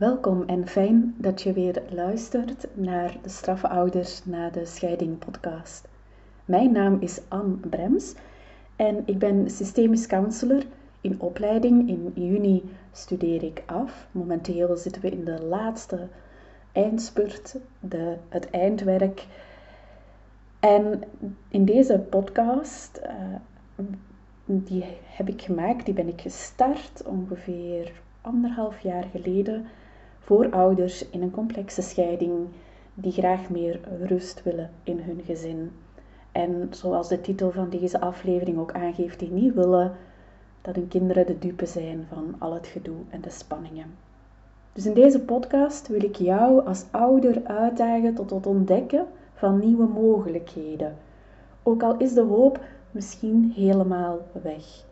Welkom en fijn dat je weer luistert naar de Straffe Ouders na de Scheiding podcast. Mijn naam is Anne Brems en ik ben systemisch counselor in opleiding. In juni studeer ik af. Momenteel zitten we in de laatste eindspurt, de, het eindwerk. En in deze podcast, uh, die heb ik gemaakt, die ben ik gestart ongeveer anderhalf jaar geleden voor ouders in een complexe scheiding die graag meer rust willen in hun gezin. En zoals de titel van deze aflevering ook aangeeft, die niet willen dat hun kinderen de dupe zijn van al het gedoe en de spanningen. Dus in deze podcast wil ik jou als ouder uitdagen tot het ontdekken van nieuwe mogelijkheden. Ook al is de hoop misschien helemaal weg.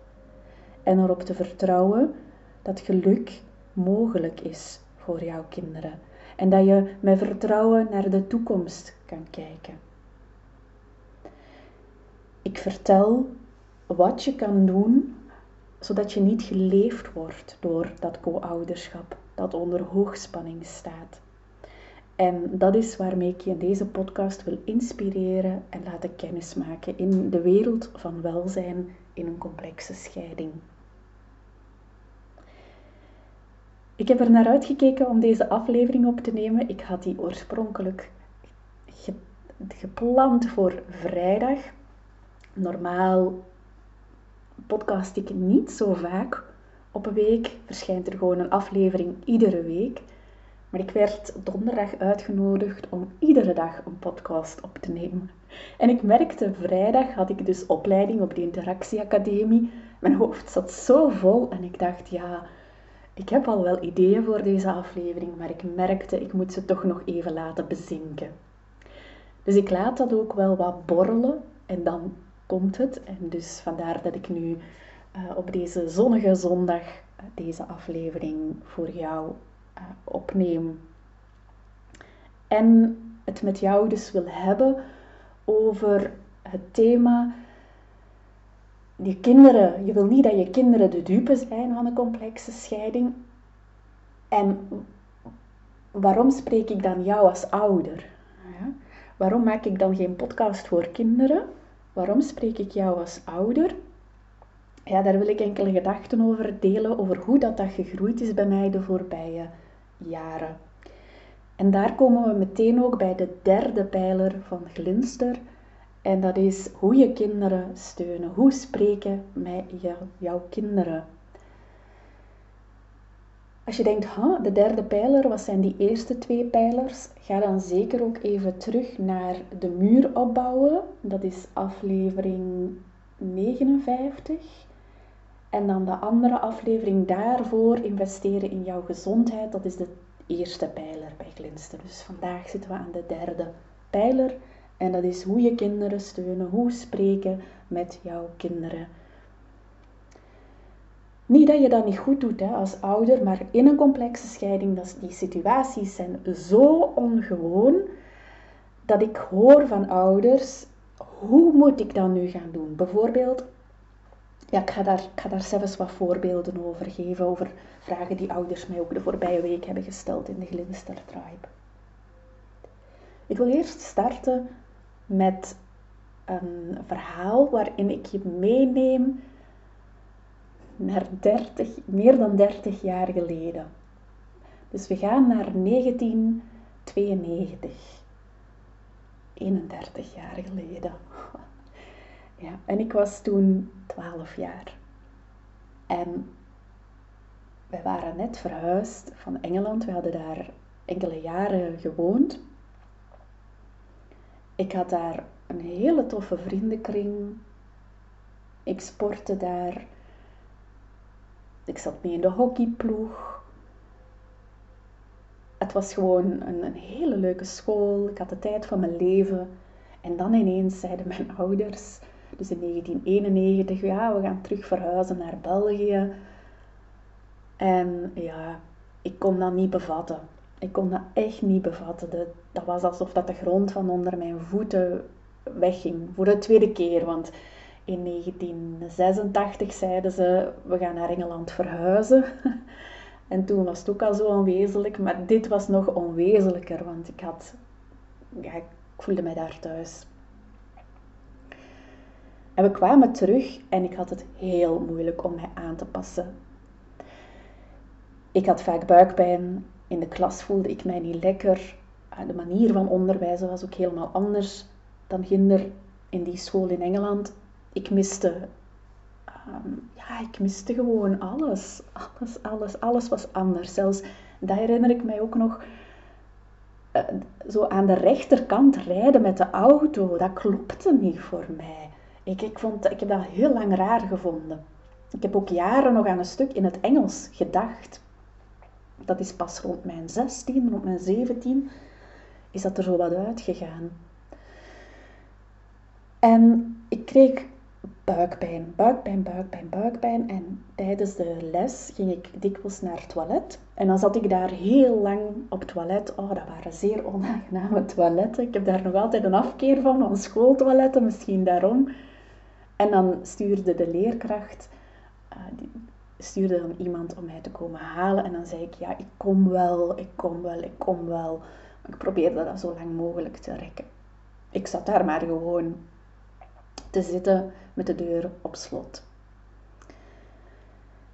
En erop te vertrouwen dat geluk mogelijk is voor jouw kinderen. En dat je met vertrouwen naar de toekomst kan kijken. Ik vertel wat je kan doen zodat je niet geleefd wordt door dat co-ouderschap dat onder hoogspanning staat. En dat is waarmee ik je in deze podcast wil inspireren en laten kennismaken in de wereld van welzijn in een complexe scheiding. Ik heb er naar uitgekeken om deze aflevering op te nemen. Ik had die oorspronkelijk gepland voor vrijdag. Normaal podcast ik niet zo vaak op een week. Verschijnt er gewoon een aflevering iedere week. Maar ik werd donderdag uitgenodigd om iedere dag een podcast op te nemen. En ik merkte, vrijdag had ik dus opleiding op de Interactieacademie. Mijn hoofd zat zo vol en ik dacht, ja, ik heb al wel ideeën voor deze aflevering, maar ik merkte, ik moet ze toch nog even laten bezinken. Dus ik laat dat ook wel wat borrelen en dan komt het. En dus vandaar dat ik nu uh, op deze zonnige zondag uh, deze aflevering voor jou uh, opneem. En het met jou dus wil hebben over het thema je kinderen, je wil niet dat je kinderen de dupe zijn van een complexe scheiding. En waarom spreek ik dan jou als ouder? Ja? Waarom maak ik dan geen podcast voor kinderen? Waarom spreek ik jou als ouder? Ja, daar wil ik enkele gedachten over delen, over hoe dat, dat gegroeid is bij mij de voorbije jaren. En daar komen we meteen ook bij de derde pijler van Glinster, en dat is hoe je kinderen steunen. Hoe spreken met jouw kinderen? Als je denkt, huh, de derde pijler, wat zijn die eerste twee pijlers? Ga dan zeker ook even terug naar de muur opbouwen. Dat is aflevering 59. En dan de andere aflevering daarvoor, investeren in jouw gezondheid. Dat is de eerste pijler bij Glinster. Dus vandaag zitten we aan de derde pijler. En dat is hoe je kinderen steunen, hoe spreken met jouw kinderen. Niet dat je dat niet goed doet hè, als ouder, maar in een complexe scheiding, dat die situaties zijn zo ongewoon dat ik hoor van ouders, hoe moet ik dat nu gaan doen? Bijvoorbeeld, ja, ik, ga daar, ik ga daar zelfs wat voorbeelden over geven, over vragen die ouders mij ook de voorbije week hebben gesteld in de Glinster Tribe. Ik wil eerst starten met een verhaal waarin ik je meeneem naar 30, meer dan 30 jaar geleden. Dus we gaan naar 1992. 31 jaar geleden. Ja, en ik was toen 12 jaar. En wij waren net verhuisd van Engeland. We hadden daar enkele jaren gewoond. Ik had daar een hele toffe vriendenkring. Ik sportte daar. Ik zat mee in de hockeyploeg. Het was gewoon een, een hele leuke school. Ik had de tijd van mijn leven. En dan ineens zeiden mijn ouders, dus in 1991, ja, we gaan terug verhuizen naar België. En ja, ik kon dat niet bevatten. Ik kon dat echt niet bevatten. Dat was alsof dat de grond van onder mijn voeten wegging. Voor de tweede keer, want in 1986 zeiden ze, we gaan naar Engeland verhuizen. En toen was het ook al zo onwezenlijk, maar dit was nog onwezenlijker, want ik had, ik voelde mij daar thuis. En we kwamen terug en ik had het heel moeilijk om mij aan te passen. Ik had vaak buikpijn. In de klas voelde ik mij niet lekker. Ah, de manier van onderwijzen was ook helemaal anders dan ginder in die school in Engeland. Ik miste, ehm, ja, ik miste gewoon alles. Alles, alles, alles was anders. Zelfs, dat herinner ik mij ook nog, uh, zo aan de rechterkant rijden met de auto. Dat klopte niet voor mij. Ik, ik, vond, ik heb dat heel lang raar gevonden. Ik heb ook jaren nog aan een stuk in het Engels gedacht. Dat is pas rond mijn 16, rond mijn 17, is dat er zo wat uitgegaan. En ik kreeg buikpijn, buikpijn, buikpijn, buikpijn. En tijdens de les ging ik dikwijls naar het toilet. En dan zat ik daar heel lang op het toilet. Oh, dat waren zeer onaangename toiletten. Ik heb daar nog altijd een afkeer van, van schooltoiletten, misschien daarom. En dan stuurde de leerkracht, die stuurde dan iemand om mij te komen halen. En dan zei ik, ja, ik kom wel, ik kom wel, ik kom wel. Maar ik probeerde dat zo lang mogelijk te rekken. Ik zat daar maar gewoon te zitten met de deur op slot.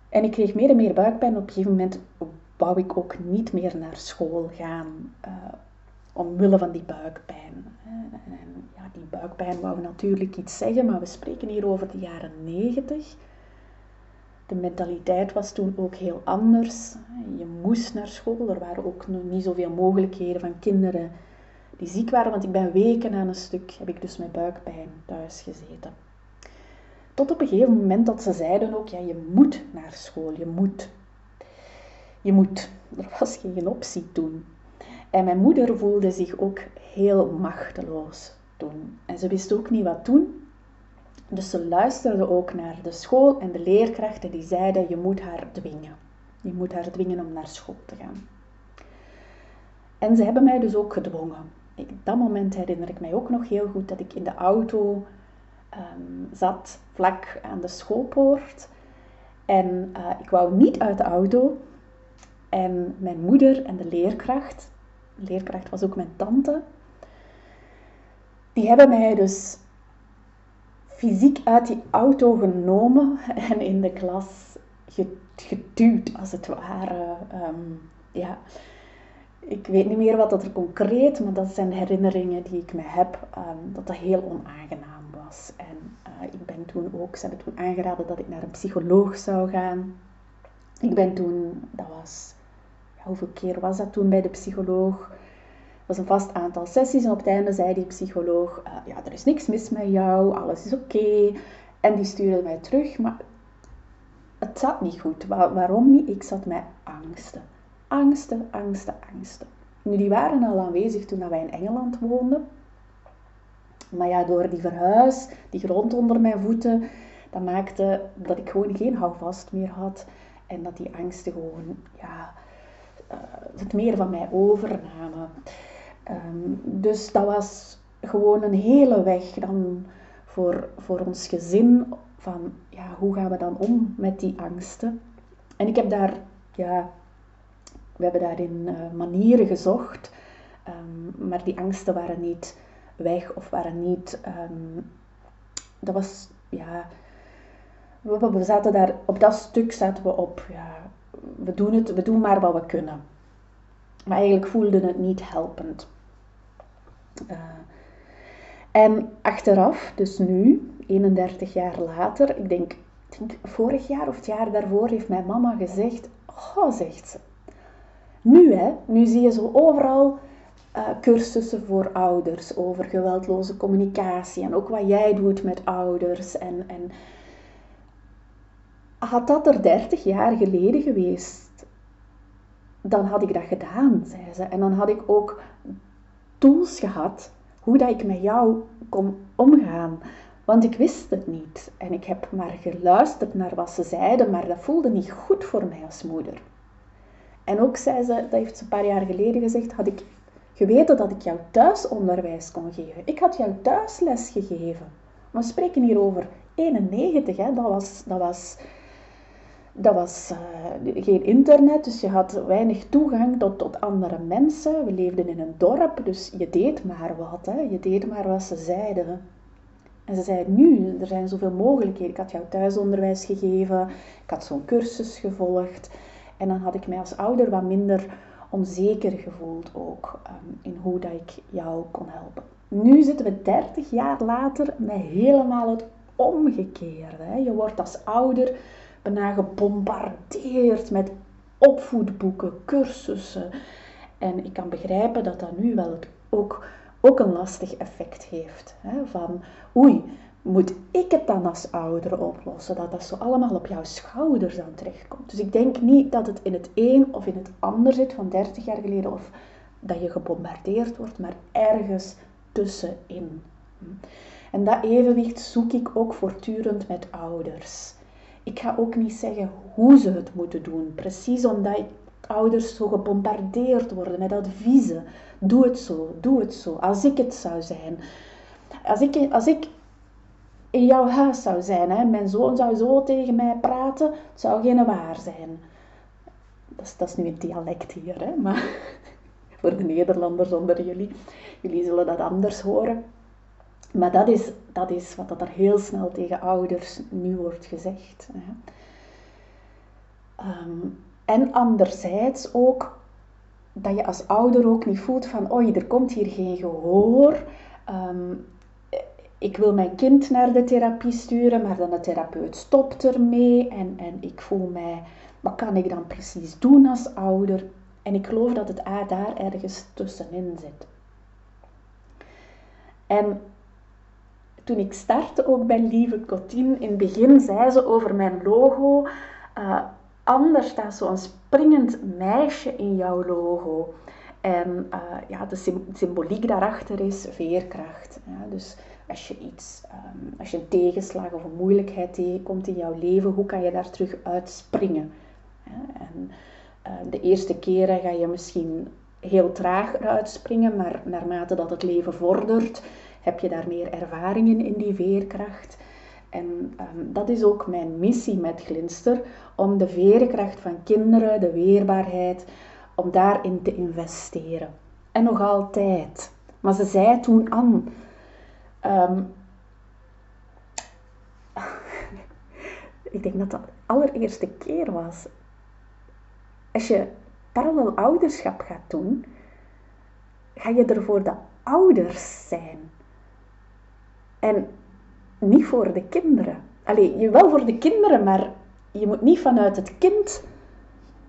En ik kreeg meer en meer buikpijn. Op een gegeven moment wou ik ook niet meer naar school gaan. Uh, omwille van die buikpijn. En ja, die buikpijn wou natuurlijk iets zeggen, maar we spreken hier over de jaren 90. De mentaliteit was toen ook heel anders. Je moest naar school. Er waren ook nog niet zoveel mogelijkheden van kinderen die ziek waren. Want ik ben weken aan een stuk, heb ik dus met buikpijn thuis gezeten. Tot op een gegeven moment dat ze zeiden ook, ja, je moet naar school, je moet. Je moet. Er was geen optie toen. En mijn moeder voelde zich ook heel machteloos toen. En ze wist ook niet wat doen. Dus ze luisterde ook naar de school en de leerkrachten die zeiden: Je moet haar dwingen. Je moet haar dwingen om naar school te gaan. En ze hebben mij dus ook gedwongen. Ik, dat moment herinner ik mij ook nog heel goed dat ik in de auto um, zat, vlak aan de schoolpoort. En uh, ik wou niet uit de auto. En mijn moeder en de leerkracht, de leerkracht was ook mijn tante, die hebben mij dus fysiek uit die auto genomen en in de klas geduwd, als het ware. Um, ja, ik weet niet meer wat dat er concreet, maar dat zijn herinneringen die ik me heb, um, dat dat heel onaangenaam was. En uh, ik ben toen ook, ze hebben toen aangeraden dat ik naar een psycholoog zou gaan. Ik ben toen, dat was, hoeveel keer was dat toen bij de psycholoog? Was een vast aantal sessies en op het einde zei die psycholoog, uh, ja, er is niks mis met jou, alles is oké. En die stuurde mij terug, maar het zat niet goed. waarom niet? Ik zat met angsten. Angsten, angsten, angsten. Nu, die waren al aanwezig toen wij in Engeland woonden. Maar ja, door die verhuis, die grond onder mijn voeten, dat maakte dat ik gewoon geen houvast meer had. En dat die angsten gewoon, ja, uh, het meer van mij overnamen. Ehm, dus dat was gewoon een hele weg dan voor, voor ons gezin van ja, hoe gaan we dan om met die angsten. En ik heb daar, ja, we hebben daarin uh, manieren gezocht, um, maar die angsten waren niet weg of waren niet, um, dat was, ja, we, we zaten daar, op dat stuk zaten we op, ja, we doen het, we doen maar wat we kunnen. Maar eigenlijk voelde het niet helpend. Uh, en achteraf, dus nu, 31 jaar later, ik denk, vorig jaar of het jaar daarvoor, heeft mijn mama gezegd, oh, zegt ze, nu hè, nu zie je zo overal uh, cursussen voor ouders over geweldloze communicatie en ook wat jij doet met ouders. En, en had dat er 30 jaar geleden geweest, dan had ik dat gedaan, zei ze. En dan had ik ook tools gehad hoe dat ik met jou kon omgaan. Want ik wist het niet. En ik heb maar geluisterd naar wat ze zeiden, maar dat voelde niet goed voor mij als moeder. En ook zei ze, dat heeft ze een paar jaar geleden gezegd, had ik geweten dat ik jou thuisonderwijs kon geven. Ik had jou thuisles gegeven. we spreken hier over 91, hè. Dat, was, dat was dat was uh, geen internet, dus je had weinig toegang tot, tot andere mensen. We leefden in een dorp, dus je deed maar wat. Hè? Je deed maar wat ze zeiden. En ze zei, nu, er zijn zoveel mogelijkheden. Ik had jou thuisonderwijs gegeven, ik had zo'n cursus gevolgd. En dan had ik mij als ouder wat minder onzeker gevoeld ook um, in hoe dat ik jou kon helpen. Nu zitten we 30 jaar later met helemaal het omgekeerde. Hè. Je wordt als ouder bijna gebombardeerd met opvoedboeken, cursussen. En ik kan begrijpen dat dat nu wel ook, ook een lastig effect heeft. Hè. Van oei, moet ik het dan als ouder oplossen? Dat dat zo allemaal op jouw schouders dan terechtkomt. Dus ik denk niet dat het in het een of in het ander zit van 30 jaar geleden of dat je gebombardeerd wordt, maar ergens tussenin. En dat evenwicht zoek ik ook voortdurend met ouders. Ik ga ook niet zeggen hoe ze het moeten doen, precies omdat ouders zo gebombardeerd worden met adviezen. Doe het zo, doe het zo, als ik het zou zijn. Als ik, als ik in jouw huis zou zijn, hè, mijn zoon zou zo tegen mij praten, het zou geen waar zijn. Dat is, dat is nu een dialect hier, hè, maar voor de Nederlanders onder jullie, jullie zullen dat anders horen. Maar dat is, dat is wat er heel snel tegen ouders nu wordt gezegd. Ehm, en anderzijds ook dat je als ouder ook niet voelt van, oei, er komt hier geen gehoor. Ehm, ik wil mijn kind naar de therapie sturen, maar dan de therapeut stopt ermee. En, en ik voel mij, wat kan ik dan precies doen als ouder? En ik geloof dat het A daar ergens tussenin zit. En toen ik startte ook bij Lieve Cotin, in het begin zei ze over mijn logo, uh, anders staat zo'n springend meisje in jouw logo. En uh, ja, de symboliek daarachter is veerkracht. Ja, dus als je iets, um, als je een tegenslag of een moeilijkheid tegenkomt in jouw leven, hoe kan je daar terug uitspringen? En uh, de eerste keren ga je misschien heel traag eruit springen, maar naarmate dat het leven vordert, heb je daar meer ervaringen in die veerkracht. En um, dat is ook mijn missie met Glinster, om de veerkracht van kinderen, de weerbaarheid, om daarin te investeren. En nog altijd. Maar ze zei toen aan, um, ik denk dat dat de allereerste keer was. Als je parallel ouderschap gaat doen, ga je er voor de ouders zijn. En niet voor de kinderen. Allee, wel voor de kinderen, maar je moet niet vanuit het kind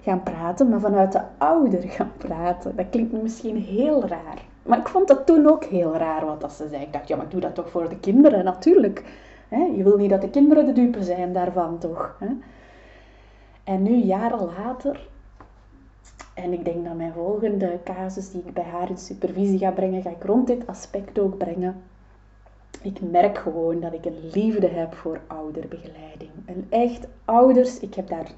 gaan praten, maar vanuit de ouder gaan praten. Dat klinkt misschien heel raar. Maar ik vond dat toen ook heel raar wat ze zei. Ik dacht, ja, maar doe dat toch voor de kinderen, natuurlijk. Je wil niet dat de kinderen de dupe zijn daarvan, toch? En nu, jaren later, en ik denk dat mijn volgende casus die ik bij haar in supervisie ga brengen, ga ik rond dit aspect ook brengen. Ik merk gewoon dat ik een liefde heb voor ouderbegeleiding. En echt ouders, ik heb daar,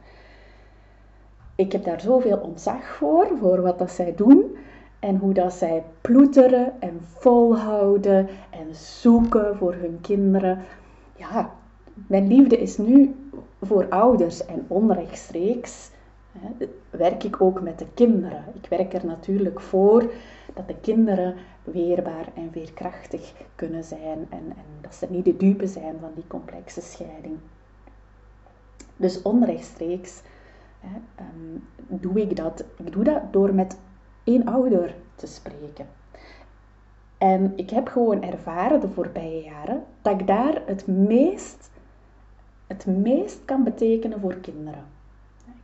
ik heb daar zoveel ontzag voor, voor wat dat zij doen. En hoe dat zij ploeteren en volhouden en zoeken voor hun kinderen. Ja, mijn liefde is nu voor ouders en onrechtstreeks werk ik ook met de kinderen. Ik werk er natuurlijk voor dat de kinderen weerbaar en veerkrachtig kunnen zijn en, en dat ze niet de dupe zijn van die complexe scheiding. Dus onrechtstreeks hè, um, doe ik dat. Ik doe dat door met één ouder te spreken. En ik heb gewoon ervaren de voorbije jaren dat ik daar het meest, het meest kan betekenen voor kinderen.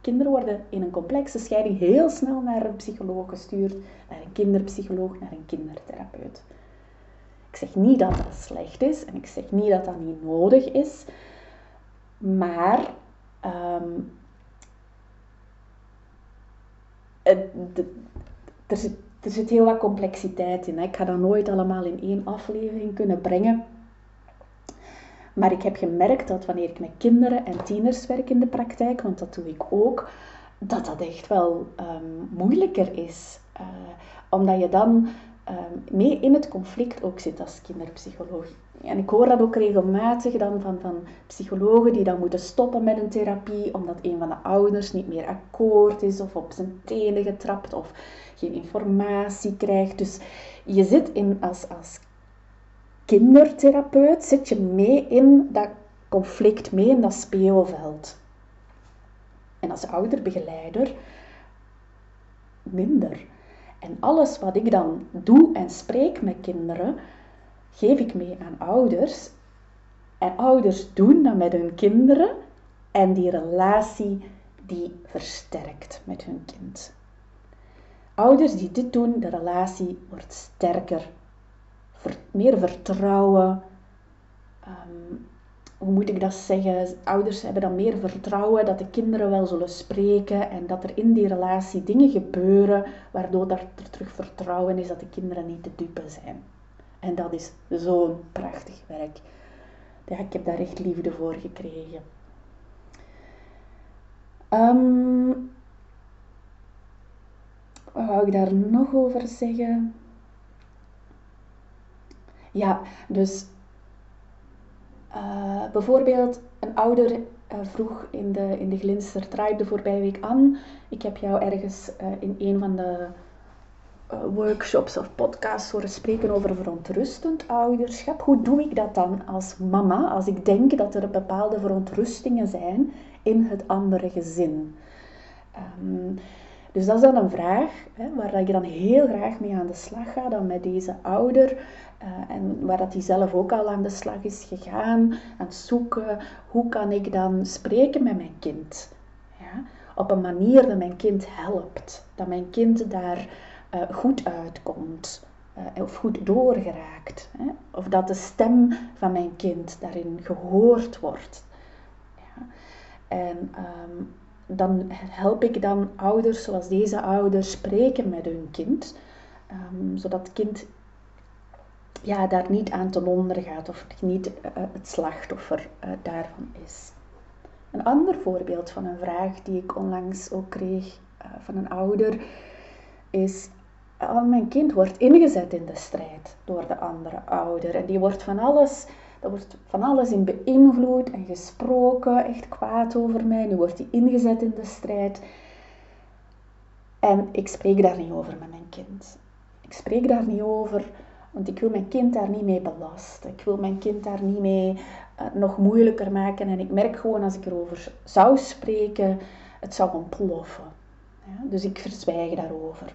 Kinderen worden in een complexe scheiding heel snel naar een psycholoog gestuurd, naar een kinderpsycholoog, naar een kindertherapeut. Ik zeg niet dat dat slecht is en ik zeg niet dat dat niet nodig is, maar um, er, zit, er zit heel wat complexiteit in. Hè. Ik ga dat nooit allemaal in één aflevering kunnen brengen. Maar ik heb gemerkt dat wanneer ik met kinderen en tieners werk in de praktijk, want dat doe ik ook, dat dat echt wel um, moeilijker is. Uh, omdat je dan um, mee in het conflict ook zit als kinderpsycholoog. En ik hoor dat ook regelmatig dan van, van psychologen die dan moeten stoppen met een therapie omdat een van de ouders niet meer akkoord is of op zijn tenen getrapt of geen informatie krijgt. Dus je zit in, als, als kindertherapeut, zit je mee in dat conflict, mee in dat speelveld. En als ouderbegeleider minder. En alles wat ik dan doe en spreek met kinderen, geef ik mee aan ouders. En ouders doen dat met hun kinderen en die relatie die versterkt met hun kind. Ouders die dit doen, de relatie wordt sterker, meer vertrouwen. Ehm, hoe moet ik dat zeggen? Ouders hebben dan meer vertrouwen dat de kinderen wel zullen spreken en dat er in die relatie dingen gebeuren waardoor er terug vertrouwen is dat de kinderen niet te dupe zijn. En dat is zo'n prachtig werk. Ja, ik heb daar echt liefde voor gekregen. Um, wat wou ik daar nog over zeggen? Ja, dus uh, bijvoorbeeld een ouder uh, vroeg in de, in de Glinster Tribe de voorbije week aan. Ik heb jou ergens uh, in een van de workshops of podcasts horen spreken over verontrustend ouderschap. Hoe doe ik dat dan als mama als ik denk dat er bepaalde verontrustingen zijn in het andere gezin? Um, dus dat is dan een vraag hè, waar ik dan heel graag mee aan de slag ga, dan met deze ouder. Uh, en waar dat hij zelf ook al aan de slag is gegaan, aan het zoeken. Hoe kan ik dan spreken met mijn kind? Ja? Op een manier dat mijn kind helpt. Dat mijn kind daar uh, goed uitkomt. Uh, of goed doorgeraakt. Hè? Of dat de stem van mijn kind daarin gehoord wordt. Ja? En um, dan help ik dan ouders zoals deze ouders spreken met hun kind, um, zodat het kind ja, daar niet aan ten onder gaat of niet uh, het slachtoffer uh, daarvan is. Een ander voorbeeld van een vraag die ik onlangs ook kreeg uh, van een ouder is: Mijn kind wordt ingezet in de strijd door de andere ouder en die wordt van alles er wordt van alles in beïnvloed en gesproken, echt kwaad over mij. Nu wordt hij ingezet in de strijd. En ik spreek daar niet over met mijn kind. Ik spreek daar niet over, want ik wil mijn kind daar niet mee belasten. Ik wil mijn kind daar niet mee uh, nog moeilijker maken. En ik merk gewoon als ik erover zou spreken, het zou ontploffen. Ja, dus ik verzwijg daarover.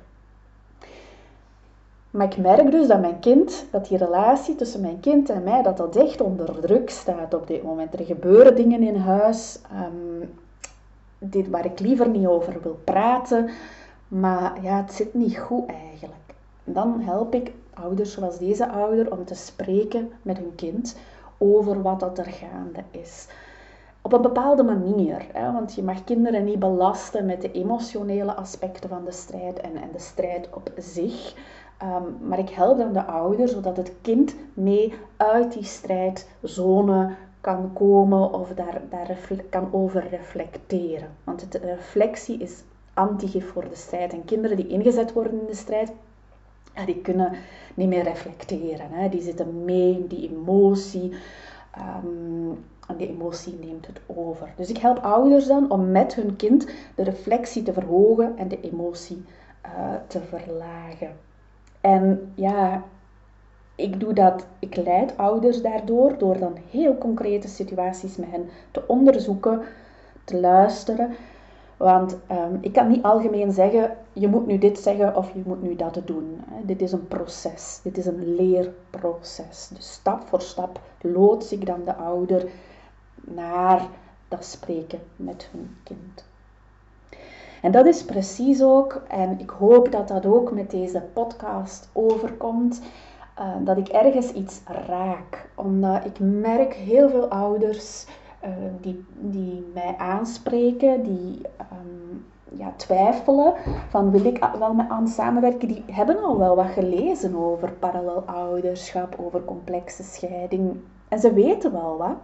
Maar ik merk dus dat mijn kind, dat die relatie tussen mijn kind en mij, dat dat echt onder druk staat op dit moment. Er gebeuren dingen in huis um, dit, waar ik liever niet over wil praten. Maar ja, het zit niet goed eigenlijk. Dan help ik ouders zoals deze ouder om te spreken met hun kind over wat dat er gaande is. Op een bepaalde manier, hè, want je mag kinderen niet belasten met de emotionele aspecten van de strijd en, en de strijd op zich. Um, maar ik help dan de ouder zodat het kind mee uit die strijdzone kan komen of daar, daar kan over reflecteren. Want de reflectie is antigif voor de strijd. En kinderen die ingezet worden in de strijd, die kunnen niet meer reflecteren. Hè. Die zitten mee in die emotie. Um, en die emotie neemt het over. Dus ik help ouders dan om met hun kind de reflectie te verhogen en de emotie uh, te verlagen. En ja, ik doe dat, ik leid ouders daardoor, door dan heel concrete situaties met hen te onderzoeken, te luisteren. Want um, ik kan niet algemeen zeggen, je moet nu dit zeggen of je moet nu dat doen. Dit is een proces, dit is een leerproces. Dus stap voor stap loods ik dan de ouder naar dat spreken met hun kind. En dat is precies ook, en ik hoop dat dat ook met deze podcast overkomt, uh, dat ik ergens iets raak. Omdat ik merk heel veel ouders uh, die, die mij aanspreken, die um, ja, twijfelen van wil ik wel met aan samenwerken, die hebben al wel wat gelezen over parallel ouderschap, over complexe scheiding. En ze weten wel wat.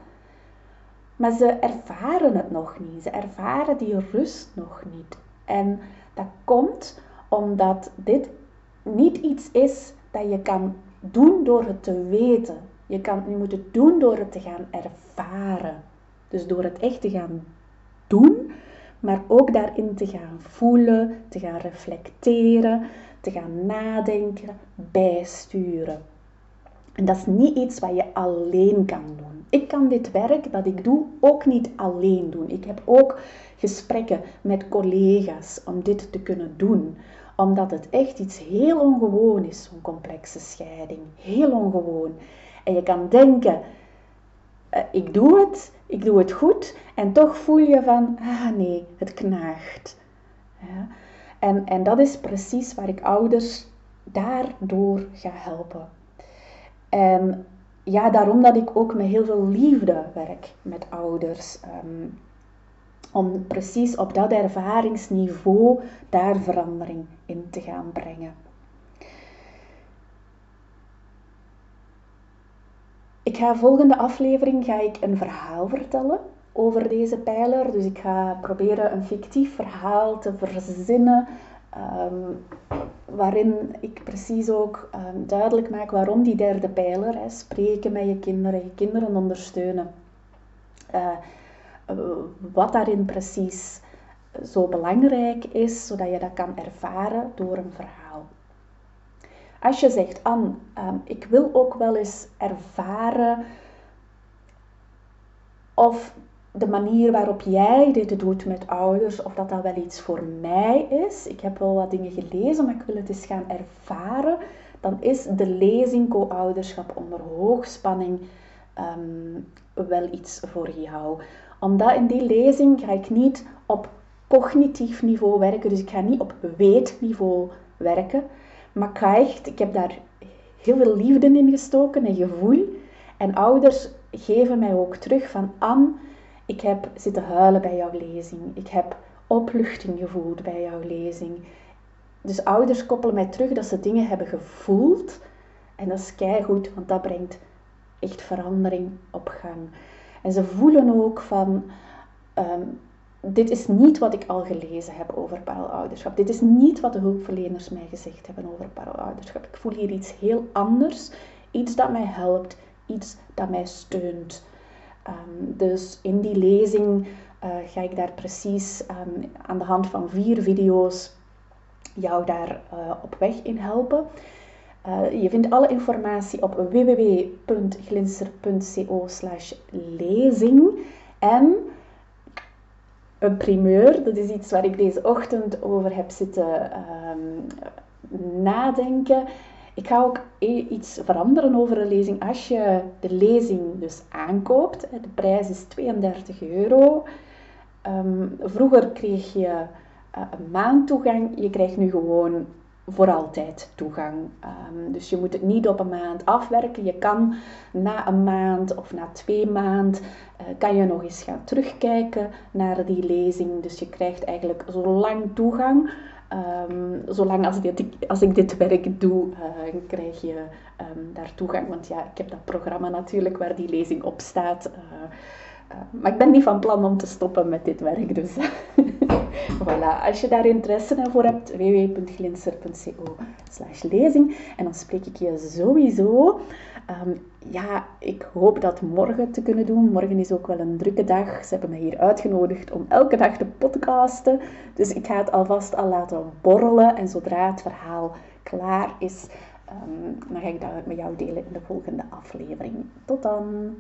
Maar ze ervaren het nog niet. Ze ervaren die rust nog niet. En dat komt omdat dit niet iets is dat je kan doen door het te weten. Je, kan, moet het doen door het te gaan ervaren. Dus door het echt te gaan doen, maar ook daarin te gaan voelen, te gaan reflecteren, te gaan nadenken, bijsturen. En dat is niet iets wat je alleen kan doen. Ik kan dit werk dat ik doe ook niet alleen doen. Ik heb ook gesprekken met collega's om dit te kunnen doen. Omdat het echt iets heel ongewoon is, zo'n complexe scheiding. Heel ongewoon. En je kan denken, eh, ik doe het, ik doe het goed. En toch voel je van, ah nee, het knaagt. En, en dat is precies waar ik ouders daardoor ga helpen. En ja, daarom dat ik ook met heel veel liefde werk met ouders. Ehm, om precies op dat ervaringsniveau daar verandering in te gaan brengen. Ik ga volgende aflevering ga ik een verhaal vertellen over deze pijler. Dus ik ga proberen een fictief verhaal te verzinnen. Ehm, waarin ik precies ook ehm, duidelijk maak waarom die derde pijler, hè, spreken met je kinderen, je kinderen ondersteunen, uh, wat daarin precies zo belangrijk is, zodat je dat kan ervaren door een verhaal. Als je zegt, Anne, um, ik wil ook wel eens ervaren of de manier waarop jij dit doet met ouders, of dat dat wel iets voor mij is. Ik heb wel wat dingen gelezen, maar ik wil het eens gaan ervaren. Dan is de lezing co-ouderschap onder hoogspanning um, wel iets voor jou. Omdat in die lezing ga ik niet op cognitief niveau werken, dus ik ga niet op weetniveau werken, maar ik ik heb daar heel veel liefde in gestoken en gevoel. En ouders geven mij ook terug van Anne, ik heb zitten huilen bij jouw lezing. Ik heb opluchting gevoeld bij jouw lezing. Dus ouders koppelen mij terug dat ze dingen hebben gevoeld. En dat is goed, want dat brengt echt verandering op gang. En ze voelen ook van, ehm, dit is niet wat ik al gelezen heb over paralouderschap. Dit is niet wat de hulpverleners mij gezegd hebben over paralouderschap. Ik voel hier iets heel anders. Iets dat mij helpt, iets dat mij steunt. Ehm, dus in die lezing uh, ga ik daar precies um, aan de hand van vier video's jou daar uh, op weg in helpen. Uh, je vindt alle informatie op www.glinster.co lezing. En een primeur, dat is iets waar ik deze ochtend over heb zitten um, nadenken. Ik ga ook iets veranderen over de lezing. Als je de lezing dus aankoopt, de prijs is 32 euro. Ehm, vroeger kreeg je uh, een maandtoegang, je krijgt nu gewoon voor altijd toegang. Um, dus je moet het niet op een maand afwerken. Je kan na een maand of na twee maanden uh, kan je nog eens gaan terugkijken naar die lezing. Dus je krijgt eigenlijk zo lang toegang Um, zolang als, als ik dit werk doe, uh, krijg je um, daar toegang. Want ja, ik heb dat programma natuurlijk waar die lezing op staat. Uh, maar ik ben niet van plan om te stoppen met dit werk. Dus voilà, als je daar interesse voor hebt, www.glinster.co lezing. En dan spreek ik je sowieso. Um, ja, ik hoop dat morgen te kunnen doen. Morgen is ook wel een drukke dag. Ze hebben me hier uitgenodigd om elke dag te podcasten. Dus ik ga het alvast al laten borrelen. En zodra het verhaal klaar is, um, dan ga ik dat met jou delen in de volgende aflevering. Tot dan!